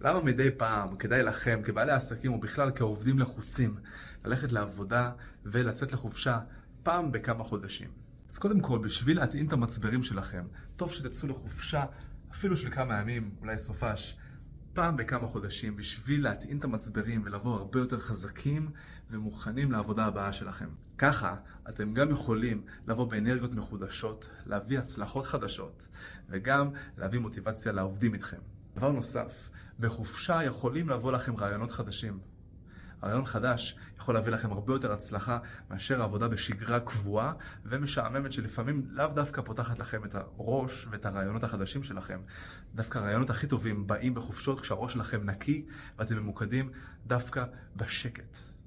למה מדי פעם כדאי לכם, כבעלי עסקים ובכלל כעובדים לחוצים, ללכת לעבודה ולצאת לחופשה פעם בכמה חודשים? אז קודם כל, בשביל להטעין את המצברים שלכם, טוב שתצאו לחופשה אפילו של כמה ימים, אולי סופש, פעם בכמה חודשים, בשביל להטעין את המצברים ולבוא הרבה יותר חזקים ומוכנים לעבודה הבאה שלכם. ככה, אתם גם יכולים לבוא באנרגיות מחודשות, להביא הצלחות חדשות, וגם להביא מוטיבציה לעובדים איתכם. דבר נוסף, בחופשה יכולים לבוא לכם רעיונות חדשים. רעיון חדש יכול להביא לכם הרבה יותר הצלחה מאשר העבודה בשגרה קבועה ומשעממת שלפעמים לאו דווקא פותחת לכם את הראש ואת הרעיונות החדשים שלכם. דווקא הרעיונות הכי טובים באים בחופשות כשהראש שלכם נקי ואתם ממוקדים דווקא בשקט.